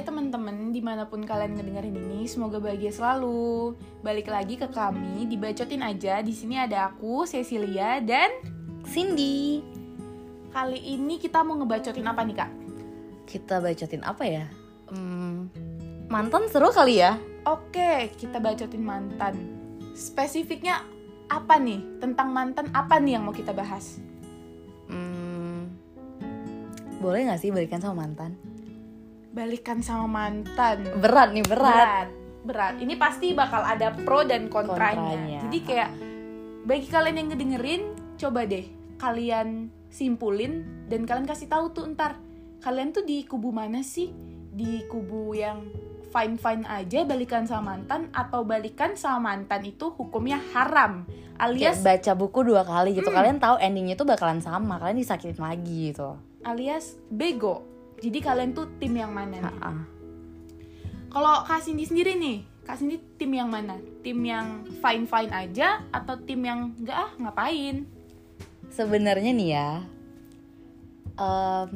Hai teman-teman, di mana pun kalian ngedengerin ini, semoga bahagia selalu. Balik lagi ke kami, dibacotin aja. Di sini ada aku, Cecilia, dan Cindy. kali ini kita mau ngebacotin apa nih kak? Kita bacotin apa ya? Hmm, mantan seru kali ya? Oke, kita bacotin mantan. Spesifiknya apa nih? Tentang mantan apa nih yang mau kita bahas? Hmm, boleh gak sih balikan sama mantan? Balikan sama mantan. Berat nih, berat. berat berat ini pasti bakal ada pro dan kontranya, Kontranya. jadi kayak bagi kalian yang ngedengerin coba deh kalian simpulin dan kalian kasih tahu tuh ntar kalian tuh di kubu mana sih di kubu yang fine fine aja balikan sama mantan atau balikan sama mantan itu hukumnya haram alias Kayak baca buku dua kali gitu. Kalian tahu endingnya tuh bakalan sama. Kalian disakitin lagi gitu. alias bego jadi kalian tuh tim yang mana nih? Kalau Kak Cindy sendiri nih, Kak Cindy tim yang mana? Tim yang fine-fine aja atau tim yang enggak ah ngapain? Sebenarnya nih ya, em,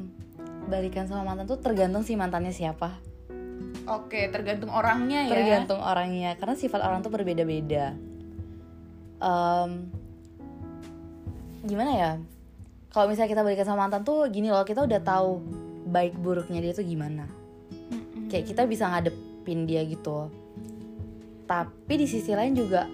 balikan sama mantan tuh tergantung si mantannya siapa. Oke, tergantung orangnya ya. tergantung orangnya karena sifat orang tuh berbeda-beda Em, gimana ya kalau misalnya kita balikan sama mantan tuh gini loh kita udah tahu baik buruknya dia tuh gimana Mm-mm. kayak kita bisa ngadepin dia gitu tapi di sisi lain juga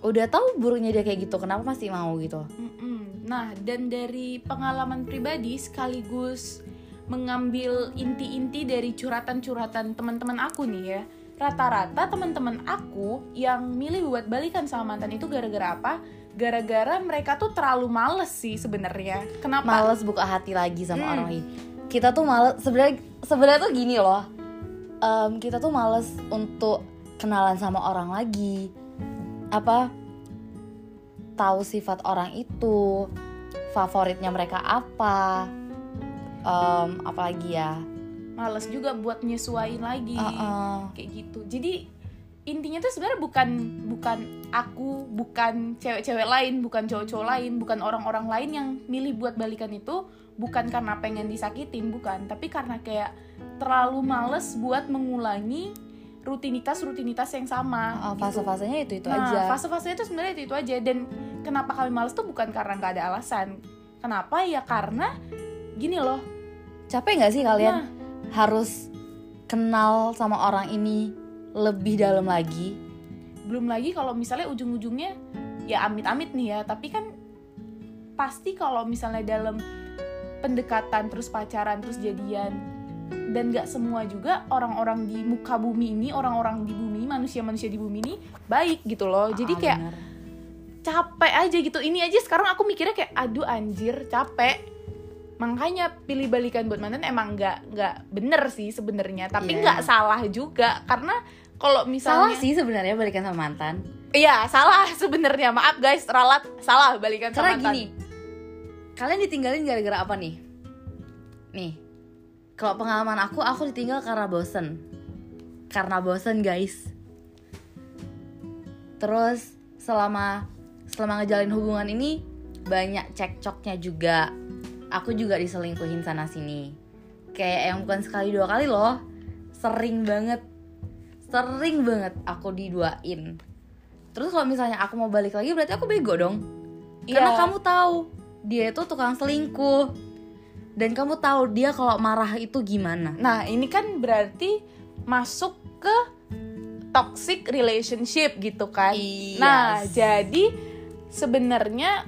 udah tahu buruknya dia kayak gitu kenapa masih mau gitu Mm-mm. Nah, dan dari pengalaman pribadi sekaligus mengambil inti-inti dari curhatan-curhatan teman-teman aku nih ya. Rata-rata teman-teman aku yang milih buat balikan sama mantan itu gara-gara apa? Gara-gara mereka tuh terlalu males sih sebenarnya. Kenapa? males buka hati lagi sama Hmm. orang lagi kita tuh males sebenarnya sebenarnya tuh gini loh Em, kita tuh males untuk kenalan sama orang lagi apa tahu sifat orang itu favoritnya mereka apa Em, apalagi ya Males juga buat nyesuaiin lagi. Heeh. kayak gitu jadi intinya tuh sebenarnya bukan bukan aku bukan cewek-cewek lain bukan cowok-cowok lain bukan orang-orang lain yang milih buat balikan itu bukan karena pengen disakitin bukan. Tapi karena kayak terlalu males buat mengulangi rutinitas-rutinitas yang sama Oh, gitu. fase-fasenya itu itu nah, aja. fase-fasenya itu sebenarnya itu, itu aja. Dan kenapa kami males tuh bukan karena nggak ada alasan. Kenapa? Ya karena gini loh. Capek nggak sih kalian nah, harus kenal sama orang ini lebih dalam lagi belum lagi kalau misalnya ujung-ujungnya ya amit-amit nih ya tapi kan pasti kalau misalnya dalam pendekatan terus pacaran terus jadian dan nggak semua juga orang-orang di muka bumi ini orang-orang di bumi manusia-manusia di bumi ini baik gitu loh jadi Ah, kayak bener. capek aja gitu ini aja sekarang aku mikirnya kayak aduh anjir capek makanya pilih balikan buat mantan emang nggak nggak bener sih sebenarnya tapi Iya. nggak salah juga karena kalau misalnya salah sih sebenarnya balikan sama mantan Iya, salah sebenarnya. Maaf guys, ralat salah balikan sama mantan. gini, kalian ditinggalin gara-gara apa nih? Nih, kalau pengalaman aku, aku ditinggal karena bosen. Karena bosen guys. Terus selama selama ngejalin hubungan ini banyak cekcoknya juga. Aku juga diselingkuhin sana sini. Kayak yang bukan sekali dua kali loh. Sering banget. Sering banget aku diduain. Terus kalau misalnya aku mau balik lagi berarti aku bego dong. Karena Iya. kamu tahu dia itu tukang selingkuh. Dan kamu tahu dia kalau marah itu gimana. Nah, ini kan berarti masuk ke toxic relationship gitu kan. Iya. Nah, jadi sebenarnya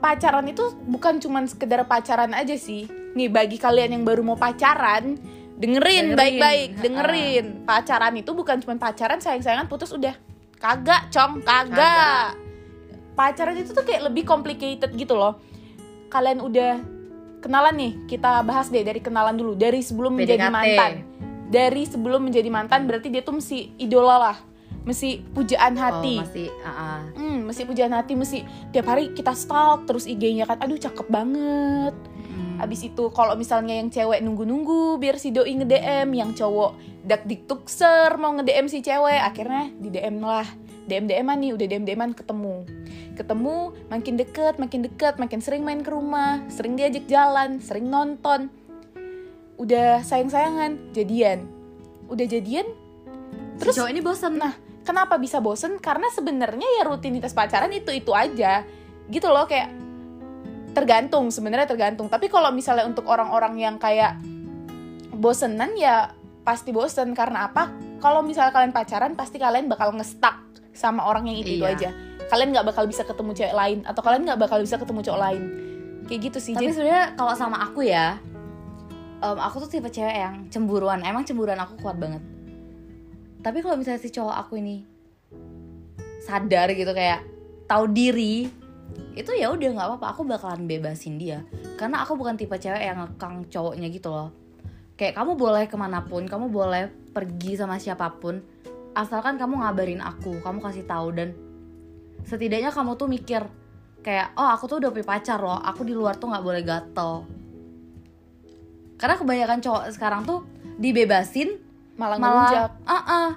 pacaran itu bukan cuman sekedar pacaran aja sih. Nih bagi kalian yang baru mau pacaran, dengerin Dengerin. baik-baik, Ha-ha. dengerin. Pacaran itu bukan cuman pacaran sayang-sayangan putus udah. Kagak, Cong, kagak. Pacaran itu tuh kayak lebih complicated gitu loh. Kalian udah kenalan nih, kita bahas deh dari kenalan dulu, dari sebelum menjadi PDKT. mantan. Dari sebelum menjadi mantan berarti dia tuh mesti idola lah. Mesti pujaan hati. Oh, masih ah, ah. Hmm, mesti pujaan hati, mesti tiap hari kita stalk terus IG-nya kan, aduh cakep banget. Hmm. Abis itu kalau misalnya yang cewek nunggu-nunggu biar si doi nge-DM, yang cowok dak diktukser mau nge-DM si cewek, akhirnya di DM lah. DM DM nih, udah DM DM ketemu. Ketemu, makin deket, makin deket, makin sering main ke rumah, sering diajak jalan, sering nonton. udah sayang-sayangan jadian udah jadian terus Terus- cowok ini bosan Nah, kenapa bisa bosen? Karena sebenarnya ya rutinitas pacaran itu itu aja, gitu loh kayak tergantung sebenarnya tergantung. Tapi kalau misalnya untuk orang-orang yang kayak bosenan ya pasti bosen karena apa? Kalau misalnya kalian pacaran pasti kalian bakal ngestak sama orang yang itu, -itu Iya. aja. Kalian nggak bakal bisa ketemu cewek lain atau kalian nggak bakal bisa ketemu cowok lain. Kayak gitu sih. tapi Jadi- sebenarnya kalau sama aku ya em, aku tuh tipe cewek yang cemburuan emang cemburuan aku kuat banget tapi kalau misalnya si cowok aku ini sadar gitu kayak tahu diri itu ya udah nggak apa-apa. Aku bakalan bebasin dia. Karena aku bukan tipe cewek yang ngekang cowoknya gitu loh. Kayak kamu boleh ke mana pun kamu boleh pergi sama siapa pun. Asalkan kamu ngabarin aku kamu kasih tahu. Dan setidaknya kamu tuh mikir kayak oh aku tuh udah punya pacar loh. Aku di luar tuh nggak boleh gatel. Karena kebanyakan cowok sekarang tuh dibebasin malah malah ngelunjak. ah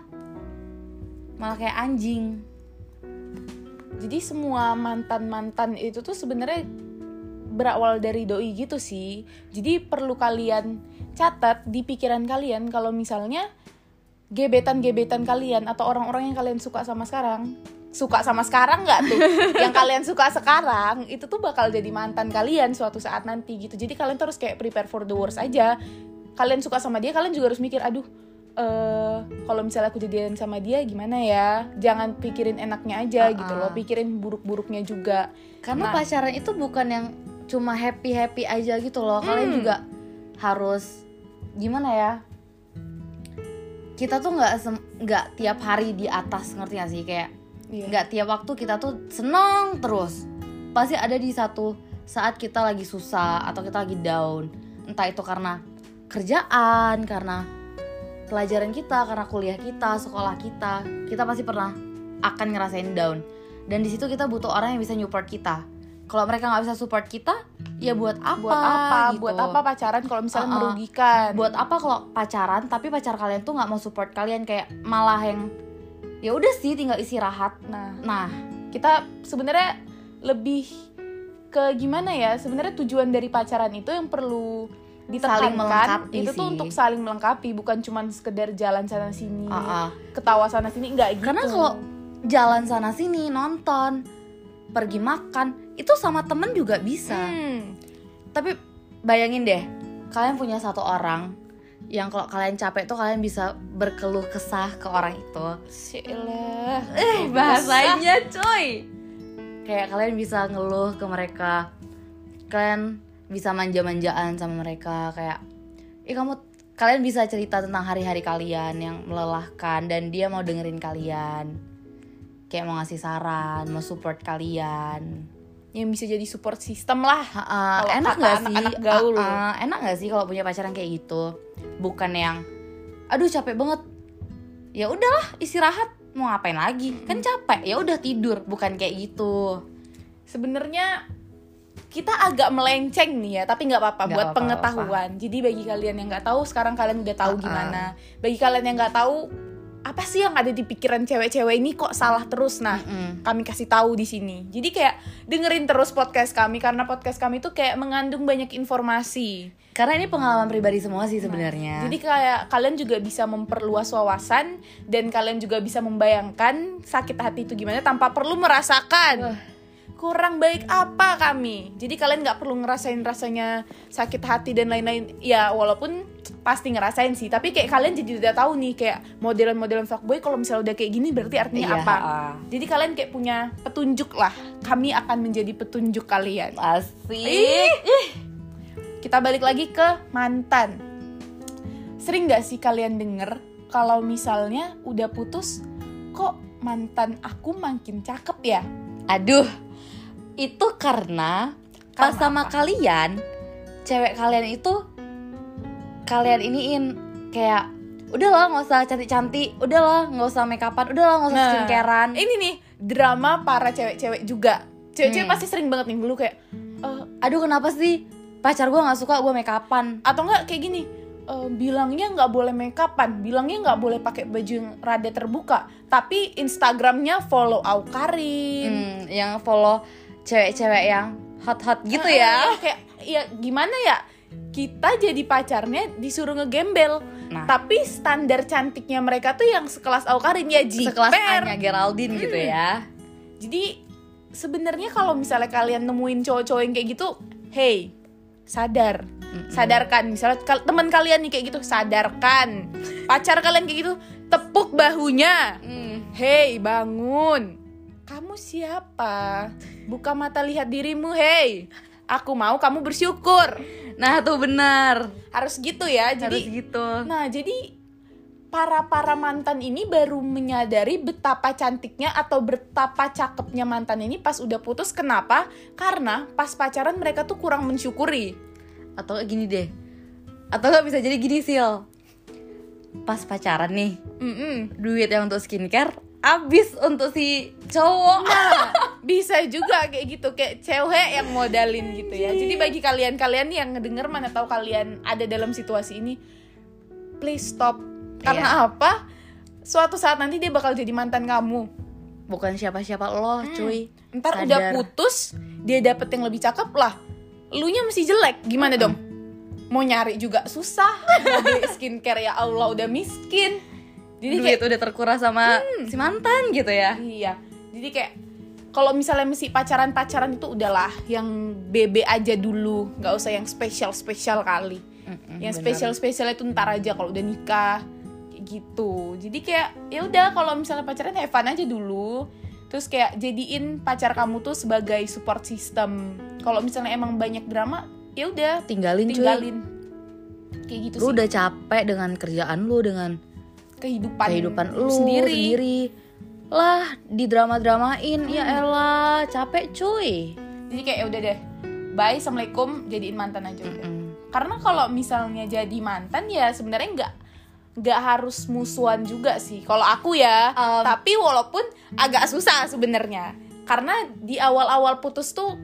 malah kayak anjing Jadi semua mantan-mantan itu tuh sebenarnya berawal dari doi gitu sih. Jadi perlu kalian catat di pikiran kalian kalau misalnya gebetan-gebetan kalian atau orang-orang yang kalian suka sama sekarang suka sama sekarang nggak tuh? Yang kalian suka sekarang itu tuh bakal jadi mantan kalian suatu saat nanti gitu. Jadi kalian tuh harus kayak prepare for the worst aja. Kalian suka sama dia kalian juga harus mikir aduh eh kalau misalnya aku jadian sama dia gimana ya jangan pikirin enaknya aja Uh-uh. gitu loh pikirin buruk-buruknya juga karena Nah. pacaran itu bukan yang cuma happy happy aja gitu loh kalian Hmm. juga harus gimana ya kita tuh nggak nggak tiap hari di atas ngerti gak sih kayak Iya. nggak tiap waktu kita tuh seneng terus pasti ada di satu saat kita lagi susah atau kita lagi down entah itu karena kerjaan karena pelajaran kita karena kuliah kita sekolah kita kita pasti pernah akan ngerasain down. Dan di situ kita butuh orang yang bisa support kita. Kalau mereka nggak bisa support kita ya buat apa buat apa? gitu. buat apa pacaran kalau misalnya Uh-uh. merugikan? Buat apa kalau pacaran tapi pacar kalian tuh nggak mau support kalian kayak malah yang ya udah sih tinggal istirahat nah. Nah. Kita sebenarnya lebih ke gimana ya? Sebenarnya tujuan dari pacaran itu yang perlu ditekankan melengkapi itu tuh sih. untuk saling melengkapi bukan cuman sekedar jalan sana sini uh-uh. ketawa sana sini enggak gitu Karena kalau jalan sana sini nonton, pergi makan, itu sama temen juga bisa. Hmm, Tapi bayangin deh, kalian punya satu orang yang kalau kalian capek tuh kalian bisa berkeluh kesah ke orang itu. Syaelah. Eh, bahasanya cuy. Kayak kalian bisa ngeluh ke mereka. Kalian bisa manja-manjaan sama mereka kayak ih kamu kalian bisa cerita tentang hari-hari kalian yang melelahkan dan dia mau dengerin kalian. Kayak mau ngasih saran, mau support kalian. yang bisa jadi support system lah Kalau enak kata gak sih? anak-anak gaul. Ha-ha, enak gak sih kalau punya pacaran kayak gitu? Bukan yang, aduh capek banget. Ya udahlah istirahat. Mau ngapain lagi? Kan capek. Ya udah tidur. Bukan kayak gitu. sebenarnya kita agak melenceng nih ya tapi nggak apa-apa buat apa-apa, pengetahuan jadi bagi kalian yang nggak tahu sekarang kalian udah tahu Uh-uh. gimana bagi kalian yang nggak tahu apa sih yang ada di pikiran cewek-cewek ini kok salah terus nah Mm-mm. kami kasih tahu di sini jadi kayak dengerin terus podcast kami karena podcast kami tuh kayak mengandung banyak informasi Karena ini pengalaman pribadi semua sih sebenarnya. jadi kayak kalian juga bisa memperluas wawasan dan kalian juga bisa membayangkan sakit hati itu gimana tanpa perlu merasakan Wah. Kurang baik apa kami. Jadi kalian nggak perlu ngerasain rasanya sakit hati dan lain-lain. Ya walaupun pasti ngerasain sih, tapi kayak kalian jadi udah tahu nih kayak modelan-modelan fuckboy kalau misalnya udah kayak gini berarti artinya Iya, apa. ha-ha. Jadi kalian kayak punya petunjuk lah. Kami akan menjadi petunjuk kalian. Asik. Ih. Kita balik lagi ke mantan. Sering gak sih kalian denger kalau misalnya udah putus, kok mantan aku makin cakep ya? Aduh. Itu karena pas Karena sama apa? kalian, cewek kalian itu kalian iniin kayak udahlah nggak usah cantik-cantik, udahlah nggak usah make upan, udahlah nggak usah Nah, skincarean. Ini nih drama para cewek-cewek juga. Cewek-cewek Hmm. pasti sering banget nih dulu kayak eh, Aduh kenapa sih pacar gue nggak suka gue make upan? atau enggak kayak gini. eh, bilangnya nggak boleh make upan, bilangnya nggak boleh pakai baju yang rada terbuka, tapi Instagramnya follow Aukarin. Hmm, yang follow cewek-cewek yang hot-hot gitu Eh, ya. eh, kayak ya gimana ya? kita jadi pacarnya disuruh ngegembel Nah. tapi standar cantiknya mereka tuh yang sekelas Aukarin ya jiper sekelas Anya Geraldine gitu Hmm. ya jadi sebenarnya kalau misalnya kalian nemuin cowok-cowok yang kayak gitu hey sadar sadarkan misalnya kal- teman kalian nih kayak gitu sadarkan pacar kalian kayak gitu tepuk bahunya Hmm. Hei, bangun. Kamu siapa? Buka mata lihat dirimu, hei. Aku mau kamu bersyukur. nah tuh benar Harus gitu ya. harus Jadi gitu Nah, jadi para para mantan ini baru menyadari betapa cantiknya atau betapa cakepnya mantan ini pas udah putus. Kenapa? Karena pas pacaran mereka tuh kurang mensyukuri. atau gini deh atau nggak bisa jadi gini sil pas pacaran nih Mm-mm. duit yang untuk skincare habis untuk si cowok Nah, bisa juga kayak gitu kayak cewek yang modalin gitu ya. Jadi bagi kalian-kalian yang ngedenger mana tahu kalian ada dalam situasi ini, please stop. Karena apa? Suatu saat nanti dia bakal jadi mantan kamu. bukan siapa-siapa lo cuy Ntar Sadar. udah putus, dia dapet yang lebih cakep lah. Elunya masih jelek, gimana dong? Mau nyari juga susah, mau beli skincare ya Allah udah miskin. Jadi kayak duit udah terkuras sama si mantan gitu ya Iya. Jadi kayak kalau misalnya mesti pacaran-pacaran itu udahlah yang BB aja dulu, nggak usah yang spesial-spesial kali. Mm-mm, yang benar. spesial-spesial itu ntar aja kalau udah nikah kayak gitu. Jadi kayak ya udah kalau misalnya pacaran have fun aja dulu. Terus kayak jadiin pacar kamu tuh sebagai support system. Kalau misalnya emang banyak drama, ya udah tinggalin, cuy tinggalin. Kayak gitu lu sih udah capek dengan kerjaan lu dengan kehidupan, kehidupan lu sendiri. sendiri. lah di drama dramain ya elah capek cuy Jadi kayak ya udah deh. Bye, assalamualaikum. Jadiin mantan aja udah. Mm-mm. karena kalau misalnya jadi mantan ya sebenarnya nggak nggak harus musuhan juga sih kalau aku ya Um. tapi walaupun agak susah sebenarnya karena di awal-awal putus tuh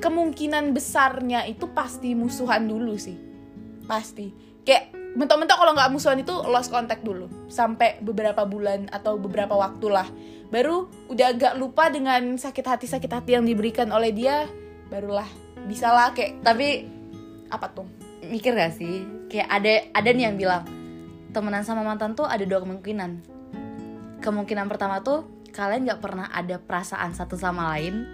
kemungkinan besarnya itu pasti musuhan dulu sih pasti kayak mentok-mentok kalau nggak musuhan itu lost contact dulu. Sampai beberapa bulan atau beberapa waktu lah. Baru udah agak lupa dengan sakit hati sakit hati yang diberikan oleh dia barulah bisalah kayak tapi apa tuh? Mikir gak sih? Kayak ada ada nih yang bilang temenan sama mantan tuh ada dua kemungkinan. Kemungkinan pertama tuh kalian nggak pernah ada perasaan satu sama lain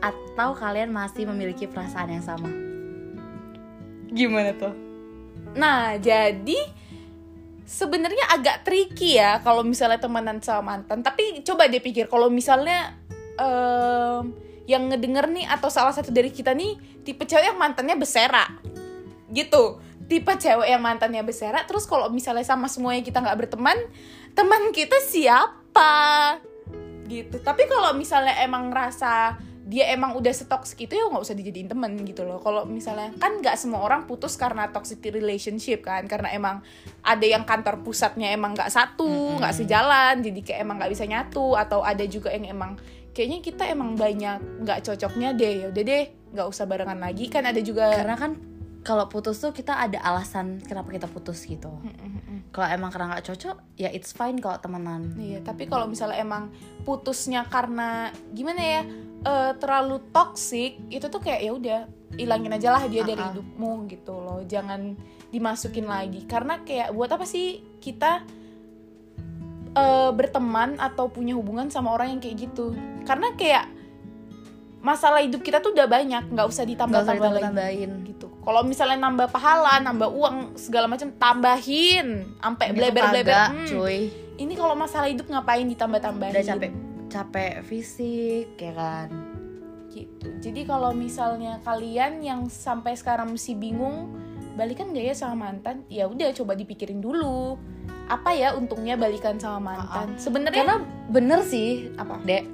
atau kalian masih memiliki perasaan yang sama. Gimana tuh Nah, jadi sebenarnya agak tricky ya kalau misalnya temenan sama mantan. Tapi coba deh pikir kalau misalnya em, yang ngedenger nih atau salah satu dari kita nih tipe cewek yang mantannya besera. Gitu. Tipe cewek yang mantannya besera terus kalau misalnya sama semuanya kita nggak berteman, teman kita siapa? Gitu. Tapi kalau misalnya emang rasa dia emang udah setoksik itu ya nggak usah dijadiin temen gitu loh. Kalau misalnya kan nggak semua orang putus karena toxic relationship kan. Karena emang ada yang kantor pusatnya emang nggak satu nggak sejalan jadi kayak emang nggak bisa nyatu atau ada juga yang emang kayaknya kita emang banyak nggak cocoknya deh. Ya udah deh nggak usah barengan lagi. Kan ada juga karena kan kalau putus tuh kita ada alasan kenapa kita putus gitu kalau emang karena nggak cocok ya it's fine kalau temenan. Iya, tapi kalau misalnya emang putusnya karena gimana ya eh, terlalu toxic itu tuh kayak ya udah ilangin aja lah dia dari hidupmu gitu loh, jangan dimasukin lagi. Karena kayak buat apa sih kita eh, berteman atau punya hubungan sama orang yang kayak gitu? Karena kayak masalah hidup kita tuh udah banyak, nggak usah nggak usah ditambah-tambah lagi ditambah-tambahin. Gitu. Kalau misalnya nambah pahala, nambah uang segala macam tambahin. Sampai bleber-bleber. kagak, Hmm, cuy? Ini kalau masalah hidup ngapain ditambah-tambahin? Udah capek capek fisik ya kan? Gitu. Jadi kalau misalnya kalian yang sampai sekarang masih bingung balikan gak ya sama mantan? Ya udah coba dipikirin dulu. Apa ya untungnya balikan sama mantan? Sebenarnya karena bener sih apa? Dek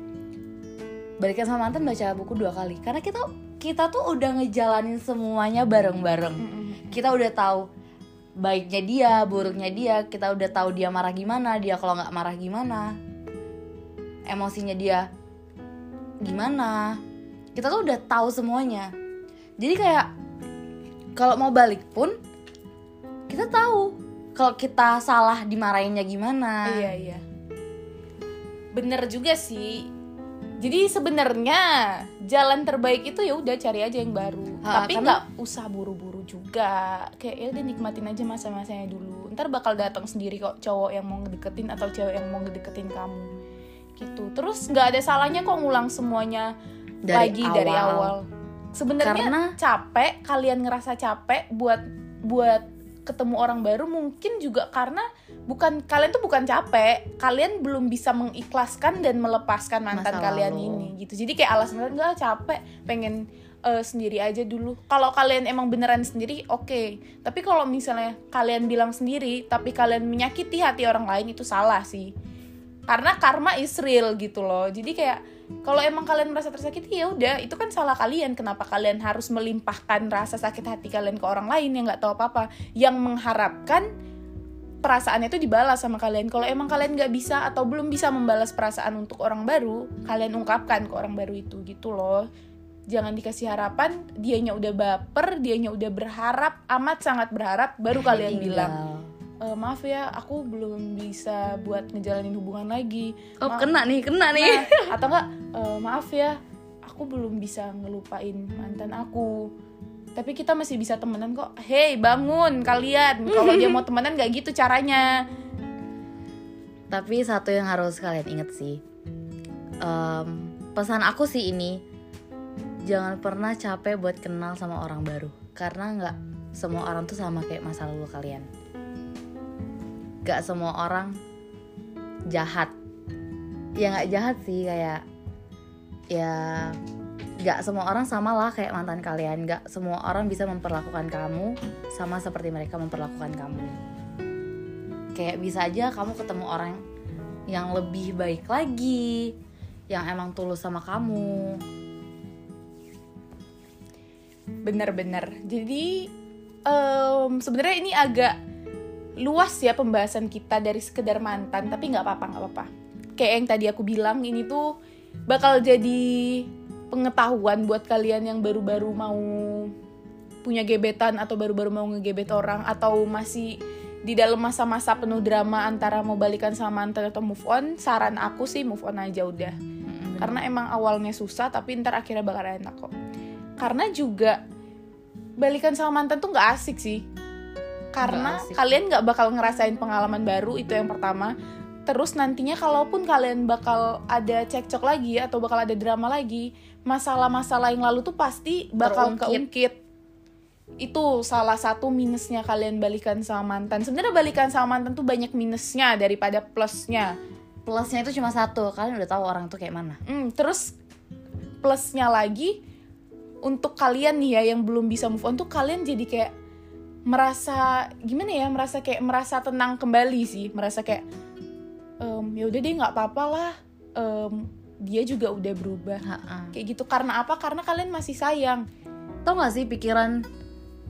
balikan sama mantan baca buku dua kali. Karena kita kita tuh udah ngejalanin semuanya bareng-bareng. Kita udah tahu baiknya dia buruknya dia kita udah tahu dia marah gimana dia kalau nggak marah gimana emosinya dia gimana. Kita tuh udah tahu semuanya. Jadi kayak kalau mau balik pun kita tahu kalau kita salah dimarahinnya gimana. Iya iya. Bener juga sih jadi sebenarnya jalan terbaik itu ya udah cari aja yang baru. Ha, tapi karena- nggak usah buru-buru juga. Kayak ya udah nikmatin aja masa-masanya dulu. Ntar bakal datang sendiri kok cowok yang mau ngedeketin atau cewek yang mau ngedeketin kamu. Gitu. Terus nggak ada salahnya kok ngulang semuanya Dari lagi dari awal. awal. Sebenarnya Karena- capek kalian ngerasa capek buat buat ketemu orang baru mungkin juga karena bukan kalian tuh bukan capek. Kalian belum bisa mengikhlaskan dan melepaskan mantan Masa kalian lalu. ini gitu. Jadi kayak alasan enggak capek pengen eh, sendiri aja dulu. Kalau kalian emang beneran sendiri oke. Tapi kalau misalnya kalian bilang sendiri tapi kalian menyakiti hati orang lain itu salah sih karena karma is real gitu loh. Jadi kayak kalau emang kalian merasa tersakiti ya udah itu kan salah kalian. Kenapa kalian harus melimpahkan rasa sakit hati kalian ke orang lain yang nggak tahu apa apa yang mengharapkan perasaan itu dibalas sama kalian. Kalau emang kalian nggak bisa atau belum bisa membalas perasaan untuk orang baru kalian ungkapkan ke orang baru itu gitu loh. Jangan dikasih harapan dianya udah baper dianya udah berharap amat sangat berharap baru kalian Tinggal. bilang "Eh, maaf ya aku belum bisa buat ngejalanin hubungan lagi. Oh Ma- kena nih kena nih. Nah, atau enggak "Eh, maaf ya aku belum bisa ngelupain mantan aku. Tapi kita masih bisa temenan kok. Hei bangun kalian. Kalau dia mau temenan nggak gitu caranya. Tapi satu yang harus kalian inget sih Em, Pesan aku sih ini Jangan pernah capek buat kenal sama orang baru. Karena nggak semua orang tuh sama kayak masa lalu kalian Gak semua orang jahat. Ya nggak jahat sih kayak Ya Gak semua orang sama lah kayak mantan kalian. Gak semua orang bisa memperlakukan kamu Sama seperti mereka memperlakukan kamu. Kayak bisa aja kamu ketemu orang yang lebih baik lagi yang emang tulus sama kamu. Bener-bener. Jadi em, sebenarnya ini agak luas ya pembahasan kita dari sekedar mantan tapi nggak apa-apa nggak apa-apa. Kayak yang tadi aku bilang ini tuh bakal jadi pengetahuan buat kalian yang baru-baru mau punya gebetan atau baru-baru mau ngegebet orang atau masih di dalam masa-masa penuh drama antara mau balikan sama mantan atau move on saran aku sih move on aja udah. Karena emang awalnya susah tapi ntar akhirnya bakal enak kok. Karena juga balikan sama mantan tuh nggak asik sih karena asik. kalian nggak bakal ngerasain pengalaman baru itu yang pertama. Terus nantinya kalaupun kalian bakal ada cekcok lagi atau bakal ada drama lagi masalah-masalah yang lalu tuh pasti bakal Terungkit. keungkit. Itu salah satu minusnya kalian balikan sama mantan. Sebenarnya balikan sama mantan tuh banyak minusnya daripada plusnya. Plusnya itu cuma satu kalian udah tahu orang tuh kayak mana. Hmm, terus plusnya lagi untuk kalian nih ya yang belum bisa move on tuh kalian jadi kayak merasa gimana ya merasa kayak merasa tenang kembali sih. Merasa kayak em, ya udah deh nggak apa-apa lah. Em, dia juga udah berubah. Ha-ha. kayak gitu. Karena apa? Karena kalian masih sayang. Tau gak sih pikiran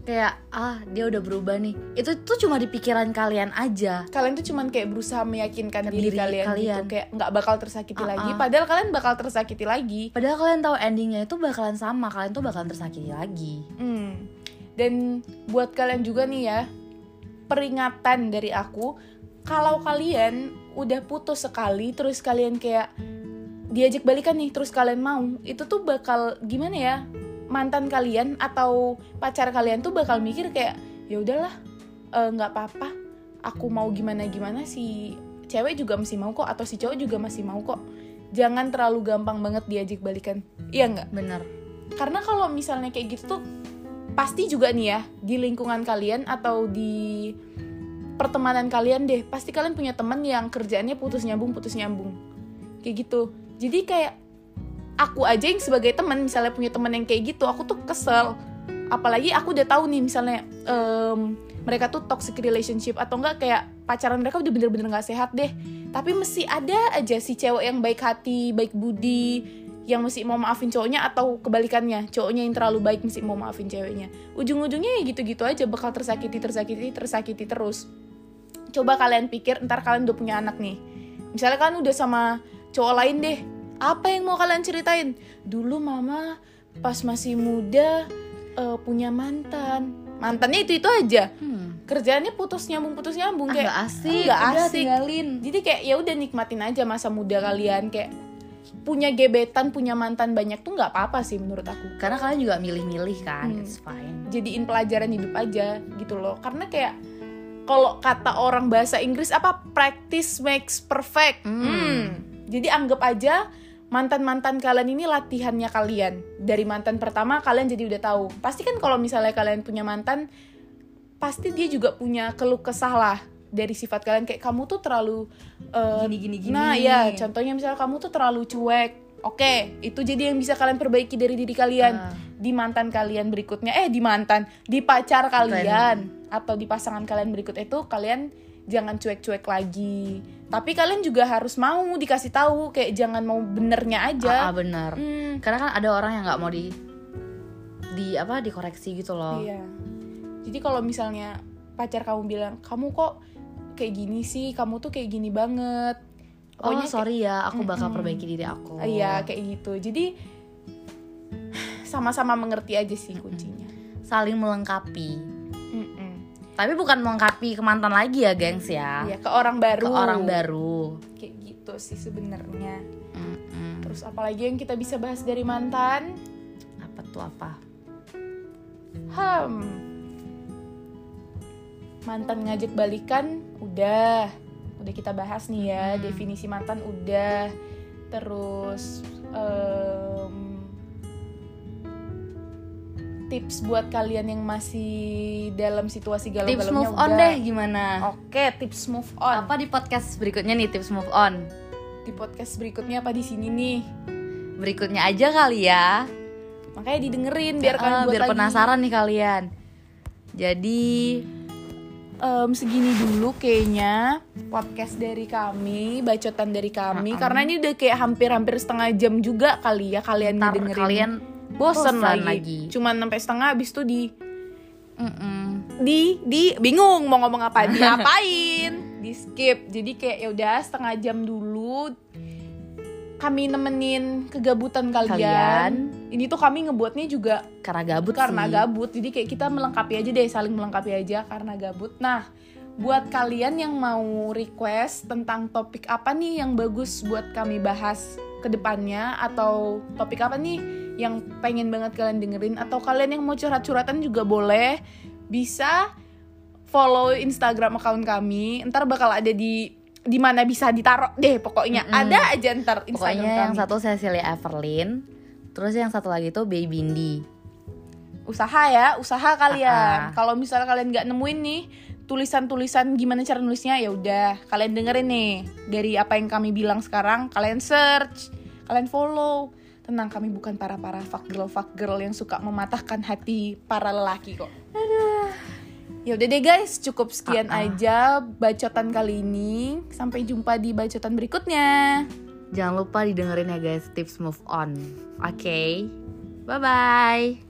kayak ah dia udah berubah nih. Itu tuh cuma di pikiran kalian aja. Kalian tuh cuman kayak berusaha meyakinkan diri, diri kalian, kalian. gitu kayak nggak bakal tersakiti Ah, lagi. Ah. padahal kalian bakal tersakiti lagi. Padahal kalian tahu endingnya itu bakalan sama. Kalian tuh bakalan tersakiti lagi. Hmm. Dan buat kalian juga nih ya, peringatan dari aku, kalau kalian udah putus sekali, terus kalian kayak diajak balikan nih, terus kalian mau, itu tuh bakal gimana ya? Mantan kalian atau pacar kalian tuh bakal mikir kayak, ya udahlah, eh, nggak apa-apa, aku mau gimana gimana si cewek juga masih mau kok, atau si cowok juga masih mau kok. Jangan terlalu gampang banget diajak balikan, iya nggak? bener karena kalau misalnya kayak gitu tuh pasti juga nih ya di lingkungan kalian atau di pertemanan kalian deh pasti kalian punya teman yang kerjaannya putus nyambung putus nyambung. Kayak gitu. Jadi kayak aku aja yang sebagai teman misalnya punya teman yang kayak gitu aku tuh kesel. Apalagi aku udah tahu nih misalnya em, mereka tuh toxic relationship atau enggak kayak pacaran mereka udah bener-bener nggak sehat deh. Tapi mesti ada aja si cewek yang baik hati baik budi yang mesti mau maafin cowoknya atau kebalikannya? Cowoknya yang terlalu baik mesti mau maafin ceweknya. Ujung-ujungnya ya gitu-gitu aja bakal tersakiti tersakiti tersakiti terus. Coba kalian pikir ntar kalian udah punya anak nih. Misalnya kalian udah sama cowok lain deh apa yang mau kalian ceritain? Dulu mama pas masih muda eh, punya mantan. Mantannya itu itu aja. Hmm. kerjaannya putus nyambung putus nyambung ah, kayak nggak asik. nggak udah asik. tinggalin. Jadi kayak ya udah nikmatin aja masa muda kalian kayak punya gebetan punya mantan banyak tuh nggak apa-apa sih menurut aku. Karena kalian juga milih-milih kan Hmm. it's fine. Jadiin pelajaran hidup aja gitu loh. Karena kayak kalau kata orang bahasa Inggris apa practice makes perfect. Hmm. Hmm. jadi anggap aja mantan mantan kalian ini latihannya kalian. Dari mantan pertama kalian jadi udah tahu. Pasti kan kalau misalnya kalian punya mantan pasti dia juga punya keluh kesah lah dari sifat kalian kayak kamu tuh terlalu eh, Gini, gini, gini. nah ya contohnya misalnya kamu tuh terlalu cuek. Oke itu jadi yang bisa kalian perbaiki dari diri kalian. Ah. di mantan kalian berikutnya eh di mantan di pacar kalian atau di pasangan kalian berikut itu kalian jangan cuek-cuek lagi. Tapi kalian juga harus mau dikasih tahu kayak jangan mau benernya ah, ah, aja bener. Hmm, karena kan ada orang yang nggak mau di di apa dikoreksi gitu loh. Iya. Jadi kalau misalnya pacar kamu bilang kamu kok kayak gini sih kamu tuh kayak gini banget oh Pokoknya sorry ya aku bakal Mm-mm. perbaiki diri aku Iya kayak gitu. Jadi sama-sama mengerti aja sih kuncinya. saling melengkapi tapi bukan melengkapi ke mantan lagi ya gengs ya Iya ke orang baru. ke orang baru Kayak gitu sih sebenarnya. Mm-mm. Terus apalagi yang kita bisa bahas dari mantan? apa tuh apa Hmm. Mantan ngajak balikan udah. Udah kita bahas nih ya, Hmm. definisi mantan udah. Terus em, tips buat kalian yang masih dalam situasi tips galau-galaunya move on udah. deh gimana Oke, tips move on. apa di podcast berikutnya nih tips move on Di podcast berikutnya apa di sini nih? berikutnya aja kali ya Makanya didengerin biar kalian buat biar lagi. penasaran nih kalian jadi Em, segini dulu kayaknya podcast dari kami, bacotan dari kami. Karena ini udah kayak hampir-hampir setengah jam juga kali ya kalian ntar dengerin. kalian bosen, bosen lagi. lagi. Cuman sampai setengah habis tuh di mm-mm. di di bingung mau ngomong apa, diapain, di skip. Jadi kayak ya udah setengah jam dulu kami nemenin kegabutan kalian. Kalian. Ini tuh kami ngebuatnya juga karena gabut karena sih gabut jadi kayak kita melengkapi aja deh saling melengkapi aja karena gabut nah buat kalian yang mau request tentang topik apa nih yang bagus buat kami bahas ke depannya atau topik apa nih yang pengen banget kalian dengerin atau kalian yang mau curhat-curhatan juga boleh bisa follow Instagram account kami ntar bakal ada di di mana bisa ditaruh deh pokoknya. Mm-mm. ada aja ntar Instagram pokoknya yang kami. satu Cecilia Everlyn terus yang satu lagi tuh Baby Bindi. Usaha ya usaha kalian. Ah. kalau misalnya kalian nggak nemuin nih tulisan-tulisan gimana cara nulisnya ya udah kalian dengerin nih dari apa yang kami bilang sekarang. Kalian search kalian follow. Tenang kami bukan para para fuck girl fuck girl yang suka mematahkan hati para lelaki kok ya udah deh guys. Cukup sekian Ah, ah. aja bacotan kali ini. Sampai jumpa di bacotan berikutnya. Jangan lupa didengerin ya guys. Tips move on. Oke. Bye bye